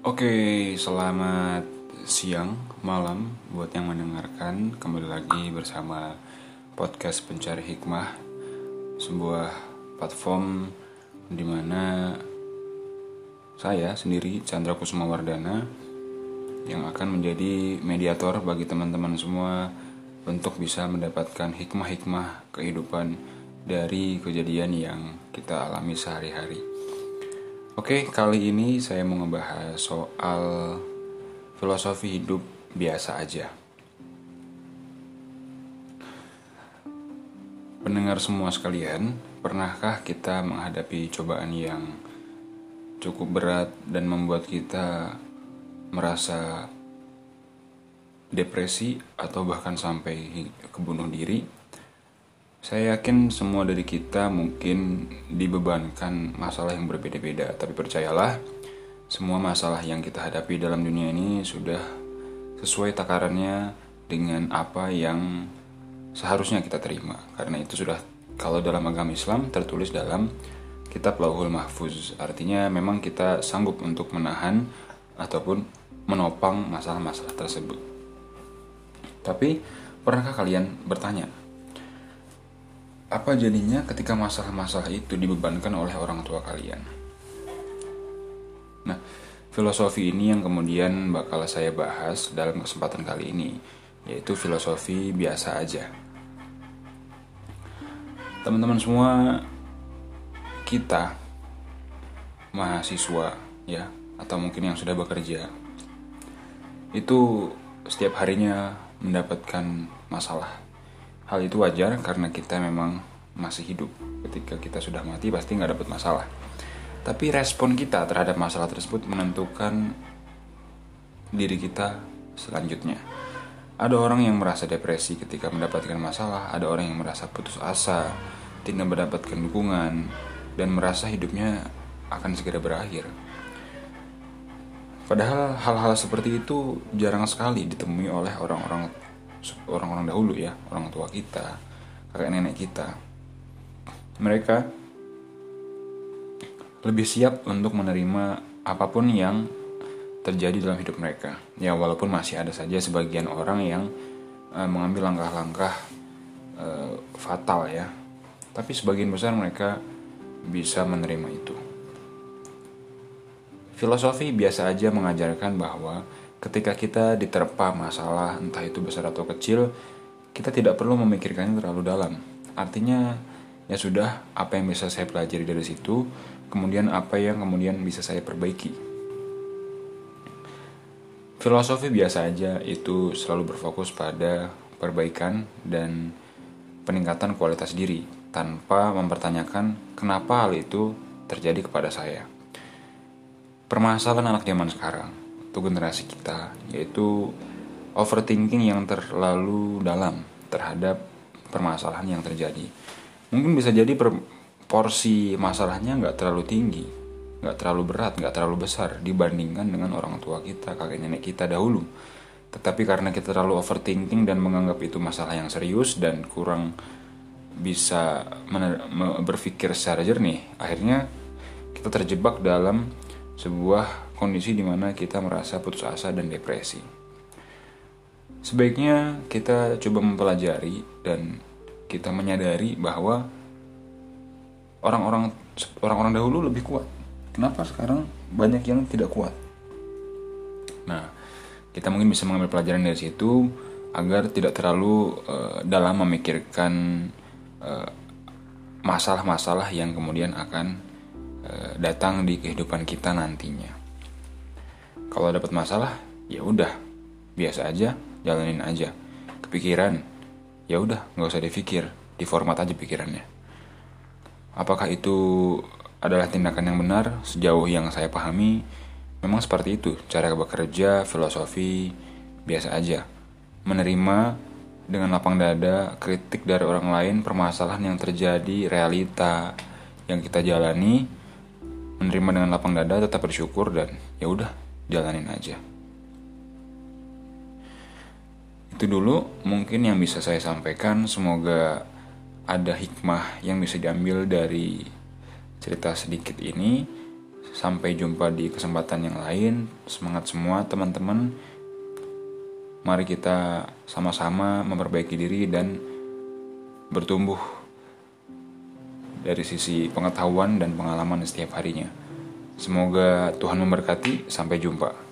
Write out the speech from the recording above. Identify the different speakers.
Speaker 1: Oke, selamat siang, malam buat yang mendengarkan. Kembali lagi bersama podcast Pencari Hikmah, sebuah platform di mana saya sendiri Chandra Kusuma Wardana yang akan menjadi mediator bagi teman-teman semua untuk bisa mendapatkan hikmah-hikmah kehidupan dari kejadian yang kita alami sehari-hari. Oke, kali ini saya mau ngebahas soal filosofi hidup biasa aja. Pendengar semua sekalian, pernahkah kita menghadapi cobaan yang cukup berat dan membuat kita merasa depresi atau bahkan sampai kebunuh diri? Saya yakin semua dari kita mungkin dibebankan masalah yang berbeda-beda, tapi percayalah, semua masalah yang kita hadapi dalam dunia ini sudah sesuai takarannya dengan apa yang seharusnya kita terima. Karena itu sudah kalau dalam agama Islam tertulis dalam kitab Lauhul Mahfuz. Artinya memang kita sanggup untuk menahan ataupun menopang masalah-masalah tersebut. Tapi pernahkah kalian bertanya, apa jadinya ketika masalah-masalah itu dibebankan oleh orang tua kalian? Nah, filosofi ini yang kemudian bakal saya bahas dalam kesempatan kali ini, yaitu filosofi biasa aja. Teman-teman semua, kita mahasiswa ya, atau mungkin yang sudah bekerja, itu setiap harinya mendapatkan masalah Hal itu wajar karena kita memang masih hidup. Ketika kita sudah mati pasti nggak dapat masalah. Tapi respon kita terhadap masalah tersebut menentukan diri kita selanjutnya. Ada orang yang merasa depresi ketika mendapatkan masalah, ada orang yang merasa putus asa, tidak mendapatkan dukungan, dan merasa hidupnya akan segera berakhir. Padahal hal-hal seperti itu jarang sekali ditemui oleh orang-orang orang-orang dahulu ya orang tua kita kakek nenek kita. Mereka lebih siap untuk menerima apa pun yang terjadi dalam hidup mereka. Ya walaupun masih ada saja sebagian orang yang uh, mengambil langkah-langkah uh, fatal ya. Tapi sebagian besar mereka bisa menerima itu. Filosofi biasa aja mengajarkan bahwa ketika kita diterpa masalah entah itu besar atau kecil kita tidak perlu memikirkannya terlalu dalam. Artinya ya sudah apa yang bisa saya pelajari dari situ kemudian apa yang kemudian bisa saya perbaiki. Filosofi biasa aja itu selalu berfokus pada perbaikan dan peningkatan kualitas diri tanpa mempertanyakan kenapa hal itu terjadi kepada saya. Permasalahan anak zaman sekarang untuk generasi kita yaitu overthinking yang terlalu dalam terhadap permasalahan yang terjadi. Mungkin bisa jadi per, porsi masalahnya nggak terlalu tinggi nggak terlalu berat nggak terlalu besar dibandingkan dengan orang tua kita kakek nenek kita dahulu. Tetapi karena kita terlalu overthinking dan menganggap itu masalah yang serius dan kurang bisa berpikir secara jernih akhirnya kita terjebak dalam sebuah kondisi di mana kita merasa putus asa dan depresi. Sebaiknya kita coba mempelajari dan kita menyadari bahwa orang-orang orang-orang dahulu lebih kuat. Kenapa sekarang banyak yang tidak kuat? Nah, kita mungkin bisa mengambil pelajaran dari situ agar tidak terlalu uh, dalam memikirkan eh, masalah-masalah uh, yang kemudian akan uh, datang di kehidupan kita nantinya kalau dapat masalah ya udah. Biasa aja jalanin aja. Kepikiran ya udah nggak usah dipikir. Diformat aja pikirannya. Apakah itu adalah tindakan yang benar? Sejauh yang saya pahami memang seperti itu. Cara bekerja filosofi biasa aja. Menerima dengan lapang dada kritik dari orang lain permasalahan yang terjadi realita yang kita jalani menerima dengan lapang dada tetap bersyukur dan ya udah jalanin aja. Itu dulu mungkin yang bisa saya sampaikan. Semoga ada hikmah yang bisa diambil dari cerita sedikit ini. Sampai jumpa di kesempatan yang lain. Semangat semua teman-teman. Mari kita sama-sama memperbaiki diri dan bertumbuh dari sisi pengetahuan dan pengalaman setiap harinya. Semoga Tuhan memberkati. Sampai jumpa.